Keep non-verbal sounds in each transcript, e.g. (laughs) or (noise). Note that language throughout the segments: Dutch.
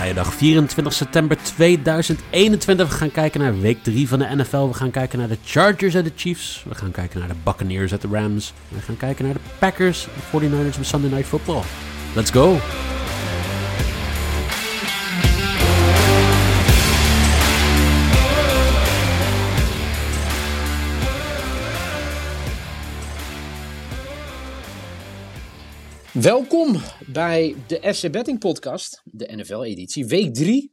Vrijdag 24 september 2021. We gaan kijken naar week 3 van de NFL. We gaan kijken naar de Chargers en de Chiefs. We gaan kijken naar de Buccaneers en de Rams. We gaan kijken naar de Packers en 49ers met Sunday Night Football. Let's go! Welkom bij de FC Betting Podcast, de NFL-editie. Week 3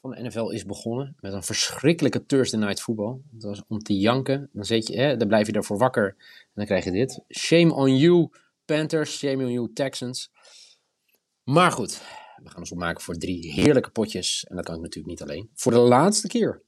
van de NFL is begonnen met een verschrikkelijke Thursday Night Football. Dat was om te janken. Dan, zit je, hè, dan blijf je daarvoor wakker en dan krijg je dit. Shame on you, Panthers. Shame on you, Texans. Maar goed, we gaan ons opmaken voor drie heerlijke potjes. En dat kan ik natuurlijk niet alleen. Voor de laatste keer.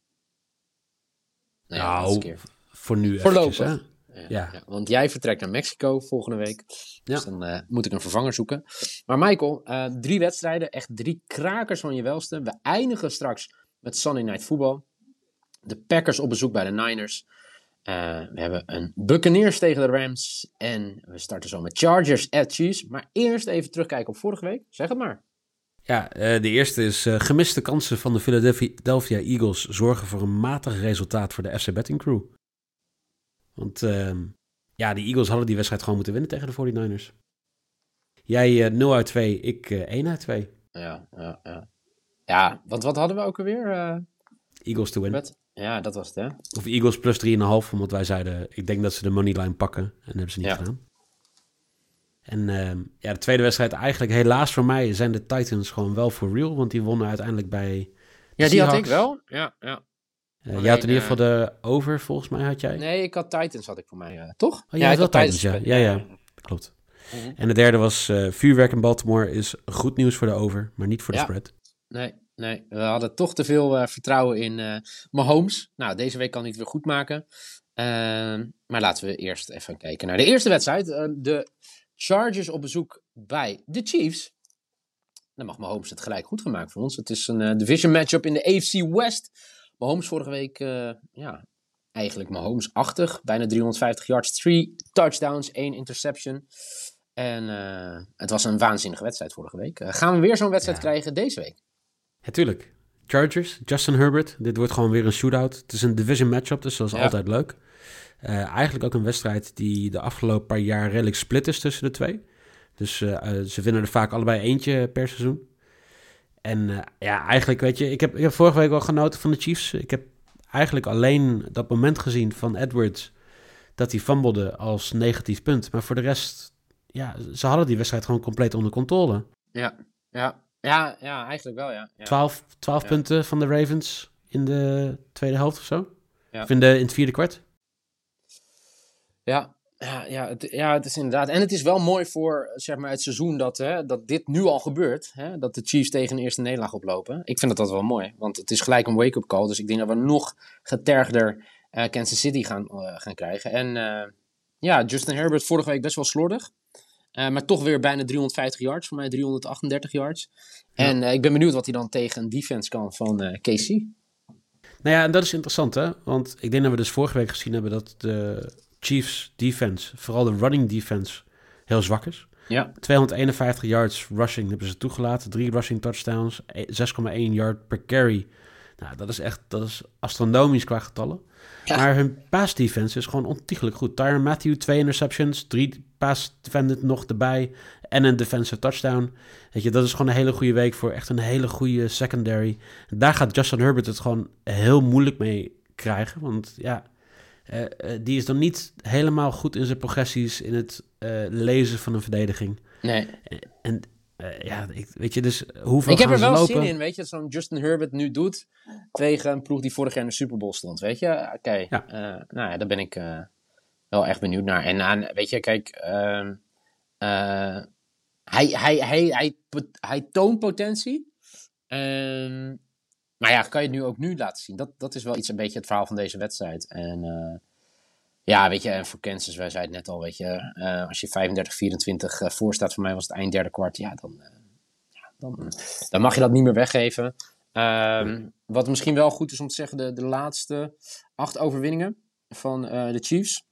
Nou, ja, laatste keer. voor nu Voorlopig. Eventjes, hè? Ja, ja. want jij vertrekt naar Mexico volgende week. Dus dan uh, moet ik een vervanger zoeken. Maar Michael, uh, drie wedstrijden, echt drie krakers van je welste. We eindigen straks met Sunday Night Football. De Packers op bezoek bij de Niners. Uh, we hebben een Buccaneers tegen de Rams. En we starten zo met Chargers at Chiefs. Maar eerst even terugkijken op vorige week. Zeg het maar. Ja, de eerste is gemiste kansen van de Philadelphia Eagles zorgen voor een matig resultaat voor de FC Betting Crew. Want uh, ja, de Eagles hadden die wedstrijd gewoon moeten winnen tegen de 49ers. Jij uh, eh, 0 uit 2, ik uh, eh, 1 uit 2. Ja, ja, ja. Ja, want wat hadden we ook alweer? Uh, Eagles to win. Met, ja, dat was het, hè? Of Eagles plus 3,5, omdat wij zeiden, ik denk dat ze de moneyline pakken. En dat hebben ze niet ja. gedaan. En ehm, ja, de tweede wedstrijd eigenlijk helaas voor mij zijn de Titans gewoon wel voor real. Want die wonnen uiteindelijk bij Ja, die had ik wel. Ja, ja. Uh, je had in ieder geval de over, volgens mij had jij. Nee, ik had Titans, had ik voor mij, uh, toch? Oh, ja, ik had Titans, ja. ja. Ja, klopt. Mhm. En de derde was vuurwerk in Baltimore is goed nieuws voor de over, maar niet voor de spread. Nee, nee, we hadden toch te veel vertrouwen in Mahomes. Nou, deze week kan hij het weer goed maken. Ehm, maar laten we eerst even kijken naar de eerste wedstrijd. de Chargers op bezoek bij de Chiefs. Dan mag Mahomes het gelijk goed gemaakt voor ons. Het is een division matchup in de AFC West. Mahomes vorige week, uh, ja, eigenlijk Mahomes-achtig. Bijna 350 yards, 3 touchdowns, 1 interception. En uh, het was een waanzinnige wedstrijd vorige week. Uh, gaan we weer zo'n wedstrijd ja. krijgen deze week? Natuurlijk. Chargers, Justin Herbert. Dit wordt gewoon weer een shootout. Het is een division matchup, dus dat is ja. altijd leuk. eigenlijk ook een wedstrijd die de afgelopen paar jaar redelijk split is tussen de twee. Dus ze winnen er vaak allebei eentje per seizoen. En uh, ja, eigenlijk weet je, ik heb, ik heb vorige week wel genoten van de Chiefs. Ik heb eigenlijk alleen dat moment gezien van Edwards dat hij fumblede als negatief punt. Maar voor de rest, ja, ze hadden die wedstrijd gewoon compleet onder controle. Ja, ja, ja, ja eigenlijk wel, ja. ja. 12, 12 ja. punten van de Ravens in de tweede helft of zo. Ja. Of in, de, in het vierde kwart. Ja, ja, ja, het, ja, het is inderdaad. En het is wel mooi voor zeg maar, het seizoen dat, hè, dat dit nu al gebeurt. Hè, dat de Chiefs tegen een eerste nederlaag oplopen. Ik vind dat, dat wel mooi. Want het is gelijk een wake-up call. Dus ik denk dat we nog getergder uh, Kansas City gaan, uh, gaan krijgen. En uh, ja, Justin Herbert vorige week best wel slordig. maar toch weer bijna 350 yards. Voor mij 338 yards. Ja. En ik ben benieuwd wat hij dan tegen een defense kan van KC. Nou ja, en dat is interessant hè. Want ik denk dat we dus vorige week gezien hebben dat de Chiefs defense, vooral de running defense, heel zwak is. Ja. 251 yards rushing hebben ze toegelaten. Drie rushing touchdowns, 6,1 yard per carry. Nou, dat is echt dat is astronomisch qua getallen. Ja. Maar hun pass defense is gewoon ontiegelijk goed. Tyron Matthew, twee interceptions, drie pass defended nog erbij en een defensive touchdown. Weet je, dat is gewoon een hele goede week voor echt een hele goede secondary. En daar gaat Justin Herbert het gewoon heel moeilijk mee krijgen. Want ja, uh, uh, die is dan niet helemaal goed in zijn progressies in het uh, lezen van een verdediging. Nee. En ja, ik, weet je, dus hoeveel Ik heb er wel lopen? zin in, weet je, zo'n Justin Herbert nu doet tegen een ploeg die vorig jaar in de Super Bowl stond, weet je. Oké, okay. ja. nou ja, daar ben ik, wel echt benieuwd naar. En aan, weet je, kijk, ehm, eh, hij, hij, hij, hij, hij toont potentie. Ehm, maar ja, kan je het nu ook nu laten zien? Dat, dat is wel iets een beetje het verhaal van deze wedstrijd. En eh, ja, weet je, en voor Kansas, wij zeiden het net al, weet je, eh, als je 35-24 uh, voor staat, voor mij was het eind derde kwart, ja, dan, ja, dan, dan mag je dat niet meer weggeven. Um, wat misschien wel goed is om te zeggen, de, de laatste acht overwinningen van de Chiefs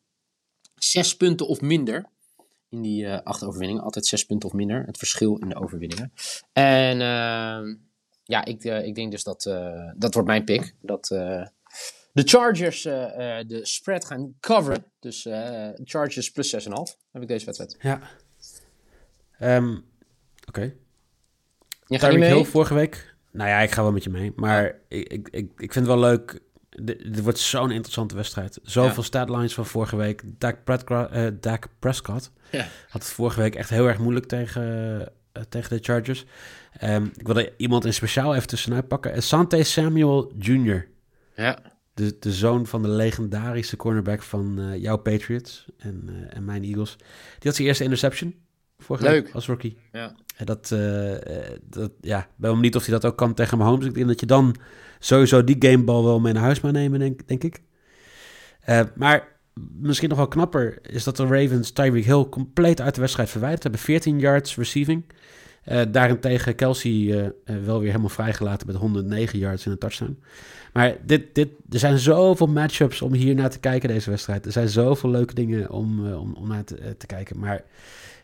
zes punten of minder. In die uh, acht overwinningen. Altijd zes punten of minder. Het verschil in de overwinningen. En uh, ja, ik, uh, ik denk dus dat uh, dat wordt mijn pick. Dat de Chargers de spread gaan coveren. Dus Chargers plus 6,5 heb ik deze wedstrijd. Ja. Um, Oké. Okay. Je gaat niet mee? Hill vorige week. Nou ja, ik ga wel met je mee. Maar ik, ik, ik, ik vind het wel leuk dit wordt zo'n interessante wedstrijd. Zoveel ja. statlines van vorige week. Dak, Prescott, uh, Dak Prescott ja. had het vorige week echt heel erg moeilijk tegen, tegen de Chargers. Um, ik wilde iemand in speciaal even tussenuit pakken. Sante Samuel Jr. Ja. De, de zoon van de legendarische cornerback van uh, jouw Patriots en, en mijn Eagles. Die had zijn eerste interception vorige Leuk. week als rookie. Ja. En dat, dat, ja, ben wel niet of hij dat ook kan tegen Mahomes. Ik denk dat je dan sowieso die gamebal wel mee naar huis nemen, denk, denk ik. Uh, maar misschien nog wel knapper is dat de Ravens Tyreek Hill compleet uit de wedstrijd verwijderd hebben. 14 yards receiving. Uh, daarentegen Kelsey uh, wel weer helemaal vrijgelaten met 109 yards in een touchdown. Maar dit, dit, er zijn zoveel matchups om hier naar te kijken, deze wedstrijd. Er zijn zoveel leuke dingen om, om, om naar te, te kijken. Maar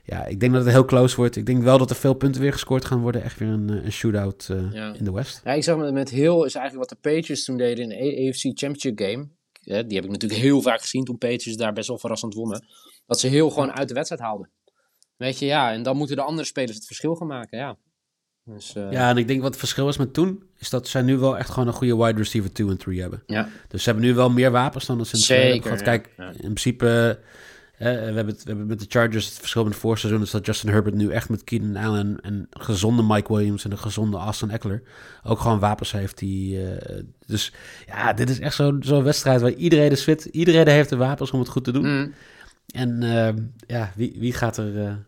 ja, ik denk dat het heel close wordt. Ik denk wel dat er veel punten weer gescoord gaan worden. Echt weer een, een shootout uh, ja. in de West. Ja, ik zag met, met Hill is eigenlijk wat de Patriots toen deden in de AFC Championship game. Die heb ik natuurlijk heel vaak gezien toen Patriots daar best wel verrassend wonnen. Dat ze heel gewoon uit de wedstrijd haalden. Weet je, ja. En dan moeten de andere spelers het verschil gaan maken, ja. Dus, uh... Ja, en ik denk wat het verschil is met toen, is dat zij nu wel echt gewoon een goede wide receiver 2 en 3 hebben. Ja. Dus ze hebben nu wel meer wapens dan dat ze in het Zeker, gehad. Kijk, ja. in principe... Uh, we, hebben het, we hebben met de Chargers het verschil met het voorseizoen is dat Justin Herbert nu echt met Keenan Allen en gezonde Mike Williams en een gezonde Austin Eckler ook gewoon wapens heeft. Die, uh, dus ja, dit is echt zo'n zo wedstrijd waar iedereen is fit. Iedereen heeft de wapens om het goed te doen. Mm. En uh, ja, wie, wie, gaat er,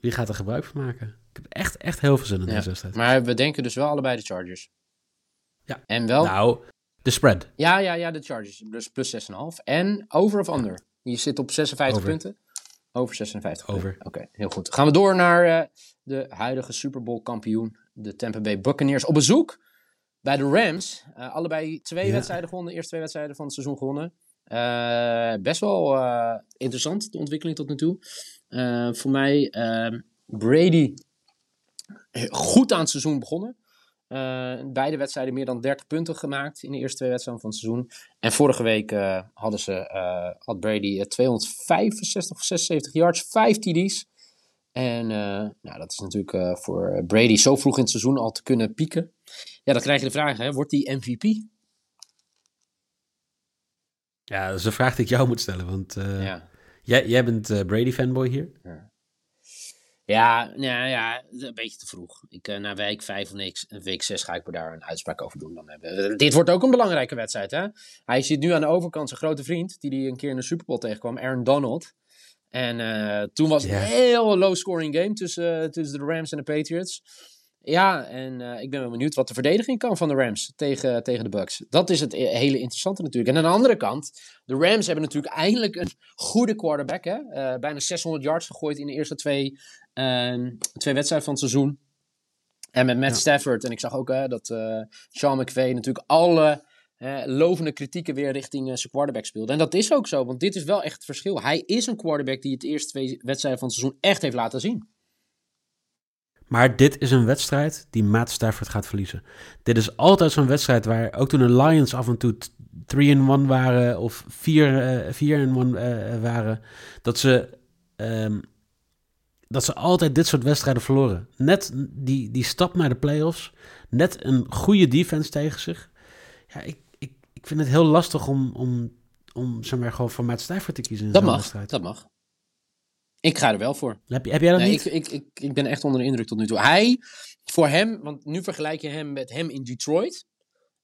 wie gaat er gebruik van maken? Ik heb echt, echt heel veel zin in ja. deze wedstrijd. Maar we denken dus wel allebei de Chargers. Ja. En wel... Nou, de spread. Ja, ja, ja, de Chargers. Dus plus 6,5. En over of under? Je zit op 56 Over. punten. Over 56 Over. Oké, heel goed. Gaan we door naar uh, de huidige Super Bowl kampioen, de Tampa Bay Buccaneers, op bezoek bij de Rams. Uh, allebei twee Ja. wedstrijden gewonnen, de eerste twee wedstrijden van het seizoen gewonnen. Uh, best wel interessant, de ontwikkeling tot nu toe. voor mij, Brady goed aan het seizoen begonnen. Uh, beide wedstrijden meer dan 30 punten gemaakt in de eerste twee wedstrijden van het seizoen. En vorige week uh, hadden ze, uh, had Brady 265 of 76 yards, 5 TD's. En nou, dat is natuurlijk voor Brady zo vroeg in het seizoen al te kunnen pieken. Ja, dan krijg je de vraag, hè, wordt die MVP? Ja, dat is een vraag die ik jou moet stellen, want ja. jij, jij bent Brady-fanboy hier. Ja. Ja, nou ja, een beetje te vroeg. Ik, uh, na week 5 of week, week 6 ga ik me daar een uitspraak over doen. Dan hebben. Dit wordt ook een belangrijke wedstrijd. Hè? Hij zit nu aan de overkant zijn grote vriend, die hij een keer in de Super Bowl tegenkwam, Aaron Donald. En uh, toen was het een heel low-scoring game tussen, uh, tussen de Rams en de Patriots. Ja, en uh, ik ben wel benieuwd wat de verdediging kan van de Rams tegen, tegen de Bucks. Dat is het hele interessante natuurlijk. En aan de andere kant, de Rams hebben natuurlijk eindelijk een goede quarterback. Hè? Bijna 600 yards gegooid in de eerste twee, twee wedstrijden van het seizoen. En met Matt Ja. Stafford. En ik zag ook hè, dat uh, Sean McVay natuurlijk alle uh, lovende kritieken weer richting uh, zijn quarterback speelde. En dat is ook zo, want dit is wel echt het verschil. Hij is een quarterback die het eerste twee wedstrijden van het seizoen echt heeft laten zien. Maar dit is een wedstrijd die Matt Stafford gaat verliezen. Dit is altijd zo'n wedstrijd waar ook toen de Lions af en toe 3-1 waren of 4-1 uh, waren, dat ze, um, dat ze altijd dit soort wedstrijden verloren. Net die, die stap naar de playoffs, net een goede defense tegen zich. Ja, ik, ik, ik vind het heel lastig om, om, om zeg maar, gewoon voor Matt Stafford te kiezen in dat zo'n mag, wedstrijd. Dat mag. Ik ga er wel voor. Heb, heb jij dat nee, niet? Ik, ik, ik, ik ben echt onder de indruk tot nu toe. Hij, voor hem, want nu vergelijk je hem met hem in Detroit.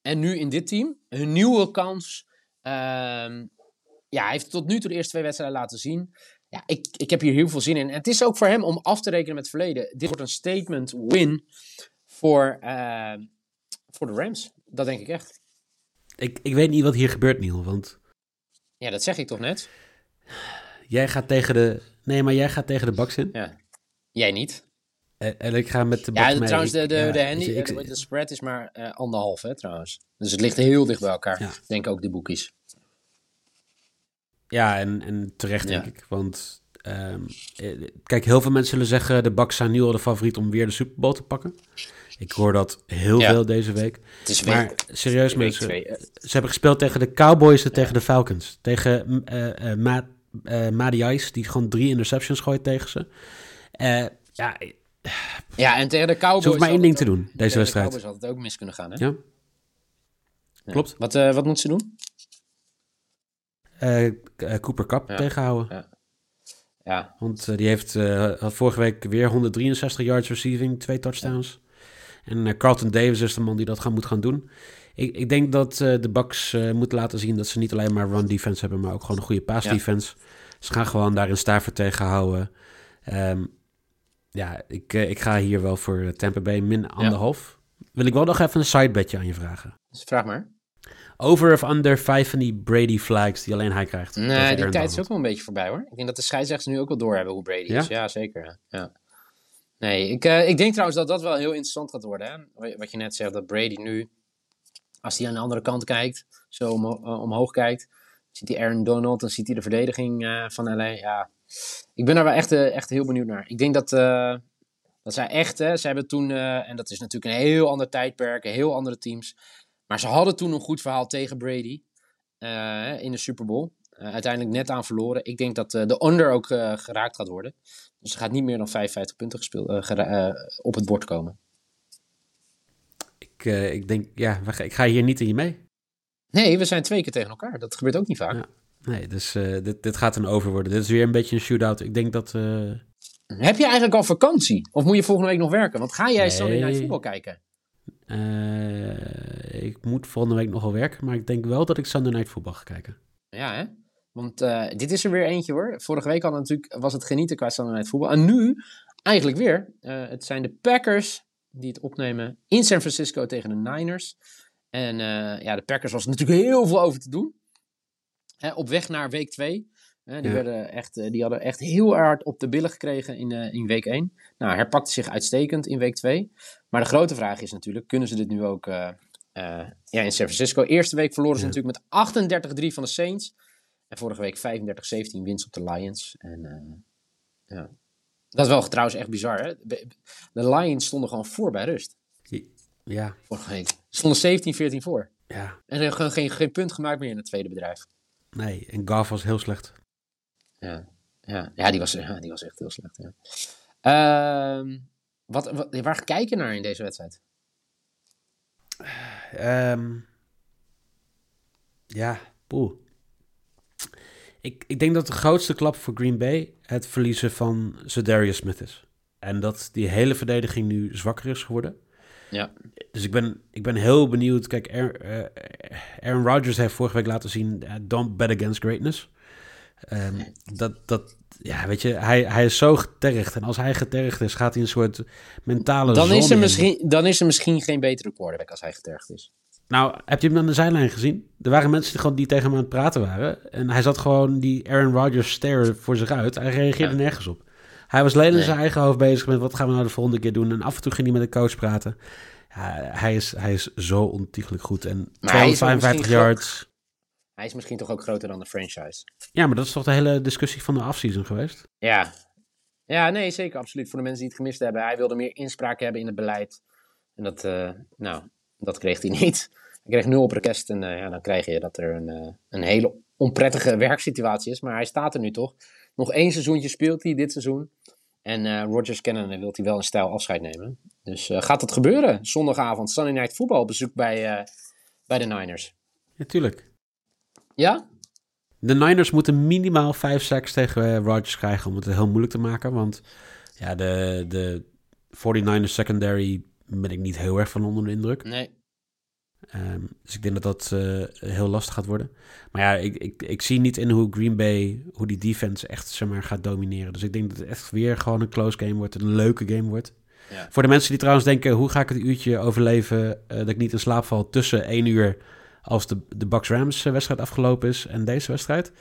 En nu in dit team. Een nieuwe kans. Um, ja, hij heeft tot nu toe de eerste twee wedstrijden laten zien. Ja, ik, ik heb hier heel veel zin in. En het is ook voor hem om af te rekenen met het verleden. Dit wordt een statement win voor, uh, voor de Rams. Dat denk ik echt. Ik, ik weet niet wat hier gebeurt, Niel, want... Ja, dat zeg ik toch net? Jij gaat tegen de... Nee, maar jij gaat tegen de Bucks in. Ja. Jij niet. En, en ik ga met de Bucks Ja, mee. trouwens, de, de, ja, de, handy, ik- de, de spread is maar eh, anderhalf, hè, trouwens. Dus het ligt heel dicht bij elkaar. Ja. Denk ook de boekies. Ja, en, en terecht denk ik. Want ehm, eh, kijk, heel veel mensen zullen zeggen... de Bucks zijn nu al de favoriet om weer de Super Bowl te pakken. Ik hoor dat heel Ja. veel deze week. Het is Maar week, serieus week mensen, twee, eh. ze hebben gespeeld tegen de Cowboys en tegen de Falcons. Tegen Matt, eh, Matty Ice, die gewoon drie interceptions gooit tegen ze. Eh, ja, Ja, en tegen de Cowboys... ze hoeft maar één ding te doen, deze wedstrijd. de Cowboys had het ook mis kunnen gaan, hè? Ja, klopt. Wat, wat moet ze doen? Eh, eh, Cooper Cup Ja. tegenhouden. Ja, Want eh, die heeft had vorige week weer 163 yards receiving, twee touchdowns. En Carlton Davis is de man die dat gaan, moet gaan doen. Ik, ik denk dat de Bucks moeten laten zien dat ze niet alleen maar run defense hebben, maar ook gewoon een goede pass Ja. defense. Ze gaan gewoon daarin Stafford tegenhouden. Ehm, ja, ik, ik ga hier wel voor Tampa Bay min anderhalf. Wil ik wel nog even een sidebedje aan je vragen. dus vraag maar. Over of under vijf van die Brady flags die alleen hij krijgt. Nee, die Aaron tijd is ook wel een beetje voorbij, hoor. Ik denk dat de scheidsrechters nu ook wel doorhebben hoe Brady Ja? is. Ja, zeker. ja. Nee, ik, eh, ik denk trouwens dat dat wel heel interessant gaat worden. Hè? Wat je net zegt, dat Brady nu, als hij aan de andere kant kijkt, zo omho- eh, omhoog kijkt, ziet hij Aaron Donald, dan ziet hij de verdediging eh, van LA. Ja, ik ben daar wel echt, echt heel benieuwd naar. Ik denk dat, dat zij echt, hè, ze hebben toen, en dat is natuurlijk een heel ander tijdperk, heel andere teams, maar ze hadden toen een goed verhaal tegen Brady eh, in de Super Bowl. Eh, uiteindelijk net aan verloren. Ik denk dat eh, de under ook geraakt gaat worden. Dus er gaat niet meer dan 55 punten gespeeld, op het bord komen. Ik, ik denk, ja, ik ga hier niet in je mee. Nee, we zijn twee keer tegen elkaar. Dat gebeurt ook niet vaak. Ja. Nee, dus dit, dit gaat een over worden. Dit is weer een beetje een shootout. Ik denk dat... Heb je eigenlijk al vakantie? Of moet je volgende week nog werken? Want ga jij Nee. Sunday Night Football kijken? eh, ik moet volgende week nog wel werken, maar ik denk wel dat ik Sunday Night Football ga kijken. Ja, hè? Want eh, dit is er weer eentje hoor. Vorige week hadden natuurlijk, was het genieten qua Sunday Night Football. En nu eigenlijk weer. Eh, het zijn de Packers die het opnemen in San Francisco tegen de Niners. En eh, ja, de Packers was natuurlijk heel veel over te doen. Hè, op weg naar week 2. die, Ja. werden echt, die hadden echt heel hard op de billen gekregen in, in week 1. Nou, herpakte zich uitstekend in week 2. Maar de grote vraag is natuurlijk, kunnen ze dit nu ook ja, in San Francisco? Eerste week verloren ze Ja. natuurlijk met 38-3 van de Saints. En vorige week 35-17 winst op de Lions. En eh, ja, dat is wel trouwens echt bizar. Hè? De Lions stonden gewoon voor bij rust. Ja, Vorige week. Ze stonden 17-14 voor. ja, En ze hebben gewoon geen, geen punt gemaakt meer in het tweede bedrijf. nee. En Goff was heel slecht. Ja, ja. ja, die, was, ja die was echt heel slecht. Ja. Ehm, wat, wat, waar kijk je naar in deze wedstrijd? Ehm, ja, poeh. Ik, ik denk dat de grootste klap voor Green Bay het verliezen van Zedarius Smith is. En dat die hele verdediging nu zwakker is geworden. Ja. Dus ik ben, ik ben heel benieuwd. Kijk, Aaron, Aaron Rodgers heeft vorige week laten zien... eh, don't bet against greatness. Ehm, dat, dat, ja, weet je, hij, hij is zo getergd. En als hij getergd is, gaat hij een soort mentale Dan is, er in. misschien, dan is er misschien geen betere quarterback als hij getergd is. Nou, heb je hem aan de zijlijn gezien? Er waren mensen die, gewoon, die tegen hem aan het praten waren. En hij zat gewoon die Aaron Rodgers stare voor zich uit. Hij reageerde Ja. nergens op. Hij was alleen in Nee. zijn eigen hoofd bezig met wat gaan we nou de volgende keer doen. En af en toe ging hij met de coach praten. Ja, hij, is, hij is zo ontiegelijk goed. En Maar hij is ook 255 misschien yards. Hij is misschien toch ook groter dan de franchise. Ja, maar dat is toch de hele discussie van de offseason geweest? Ja. Ja, nee, zeker, absoluut. Voor de mensen die het gemist hebben. Hij wilde meer inspraak hebben in het beleid. En dat, eh, nou, dat kreeg hij (laughs) niet. Hij kreeg nul op request. En eh, ja, dan krijg je dat er een, eh, een hele onprettige werksituatie is. Maar hij staat er nu toch. Nog één seizoentje speelt hij dit seizoen. En eh Rodgers kennen wil hij wel een stijl afscheid nemen. Dus gaat dat gebeuren? Zondagavond, Sunday Night Football op bezoek bij, bij de Niners. Ja, tuurlijk. Ja? De Niners moeten minimaal 5 sacks tegen eh, Rodgers krijgen om het heel moeilijk te maken. Want ja, de, de 49ers secondary ben ik niet heel erg van onder de indruk. Nee. Ehm, dus ik denk dat dat heel lastig gaat worden. Maar ja, ik, ik, ik zie niet in hoe Green Bay, hoe die defense echt zeg maar, gaat domineren. Dus ik denk dat het echt weer gewoon een close game wordt, een leuke game wordt. Ja. Voor de mensen die trouwens denken, hoe ga ik het uurtje overleven dat ik niet in slaap val tussen één uur als de, de Bucks-Rams wedstrijd afgelopen is en deze wedstrijd.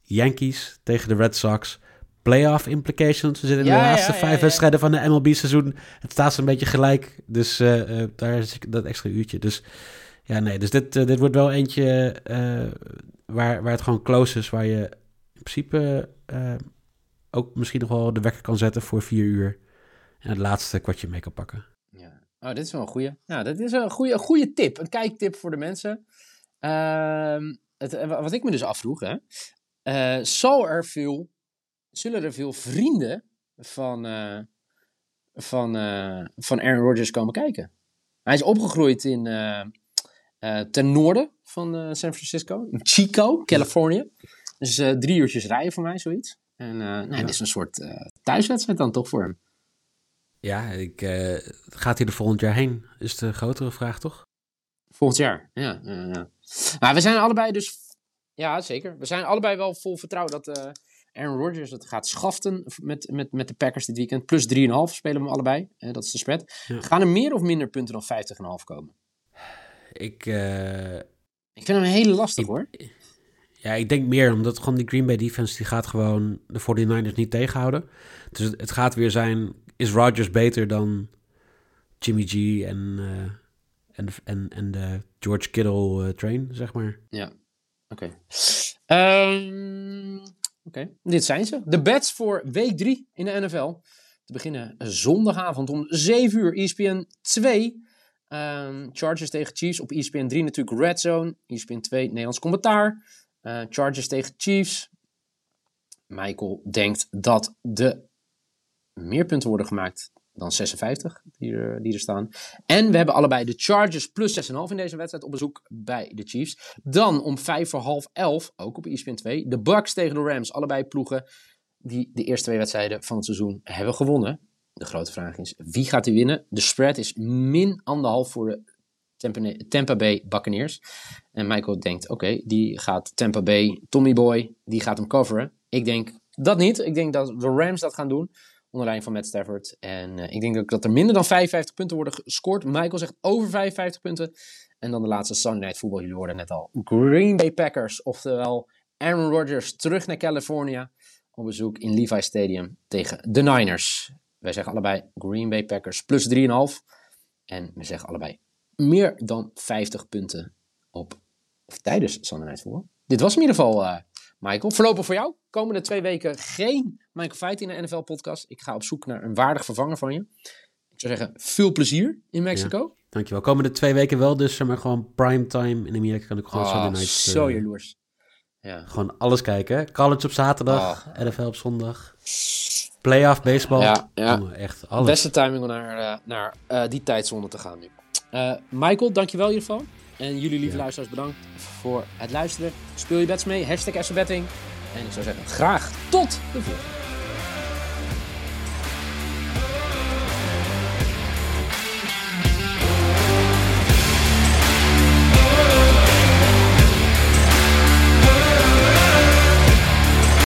Yankees tegen de Red Sox. Playoff implications. We zitten in de laatste vijf wedstrijden van de MLB-seizoen. Het staat een beetje gelijk. Dus uh, uh, daar is dat extra uurtje. Dus ja, nee. Dus dit, uh, dit wordt wel eentje waar, waar het gewoon close is. Waar je in principe ook misschien nog wel de wekker kan zetten voor vier uur. En het laatste kwartje mee kan pakken. Oh, dit is wel een goede. Ja, dit is een goede, goede tip. Een kijktip voor de mensen. Ehm, het, wat ik me dus afvroeg, hè. Uh, zal zullen er veel vrienden van, uh, van, van Aaron Rodgers komen kijken? Hij is opgegroeid in, ten noorden van San Francisco, in Chico, Californië. Dus drie uurtjes rijden voor mij, zoiets. En nou, is een soort thuiswedstrijd dan toch voor hem. Ja, ik, gaat hij er volgend jaar heen? Is de grotere vraag, toch? Volgend jaar, ja. ja. Maar we zijn allebei dus ja, zeker. We zijn allebei wel vol vertrouwen dat uh, Aaron Rodgers het gaat schaften met, met, met de Packers dit weekend. Plus 3,5 spelen we allebei. Uh, dat is de spread. Gaan er meer of minder punten dan 50,5 komen? Ik, uh, ik vind hem heel lastig hoor. Ja, ik denk meer, omdat gewoon die Green Bay defense die gaat gewoon de 49ers niet tegenhouden. Dus het, het gaat weer zijn, is Rodgers beter dan Jimmy G en, en, en, en de George Kittle train, zeg maar? Ja, Oké. Ehm, oké, dit zijn ze. De bets voor week 3 in de NFL. Te beginnen zondagavond om 7 uur. ESPN 2. Um, Chargers tegen Chiefs. Op ESPN 3 natuurlijk Red Zone. ESPN 2 Nederlands commentaar. Uh, Chargers tegen Chiefs. Michael denkt dat de meer punten worden gemaakt dan 56 die er, die er staan. En we hebben allebei de Chargers plus 6,5 in deze wedstrijd op bezoek bij de Chiefs. Dan om 5 voor half 11, ook op ESPN 2, de Bucks tegen de Rams. Allebei ploegen die de eerste twee wedstrijden van het seizoen hebben gewonnen. De grote vraag is, wie gaat die winnen? De spread is min anderhalf voor de Tampa Bay Buccaneers. En Michael denkt, oké, die gaat Tampa Bay, Tommy Boy, die gaat hem coveren. Ik denk dat niet. Ik denk dat de Rams dat gaan doen onder leiding van Matt Stafford. En uh, ik denk ook dat er minder dan 55 punten worden gescoord. Michael zegt over 55 punten. En dan de laatste Sunday Night Football. Jullie hoorden net al. Green Bay Packers. Oftewel Aaron Rodgers terug naar California. Op bezoek in Levi Stadium tegen de Niners. Wij zeggen allebei Green Bay Packers plus 3,5. En we zeggen allebei meer dan 50 punten op of tijdens Sunday Night Football. Dit was in ieder geval... Uh, Michael. Voorlopig voor jou. Komende twee weken geen Michael Feit in de NFL-podcast. Ik ga op zoek naar een waardig vervanger van je. Ik zou zeggen, veel plezier in Mexico. Ja, dankjewel. Komende twee weken wel, dus maar gewoon primetime in Amerika kan ik gewoon oh, night... Zo uh, jaloers. Ja. Gewoon alles kijken. College op zaterdag, oh. NFL op zondag. Playoff, baseball. Ja, ja. echt alles. Beste timing om naar, uh, naar uh, die tijdzone te gaan nu. Michael, dankjewel in ieder geval. En jullie lieve luisteraars bedankt voor het luisteren. Speel je bets mee, hashtag Betting. En ik zou zeggen, graag tot de volgende.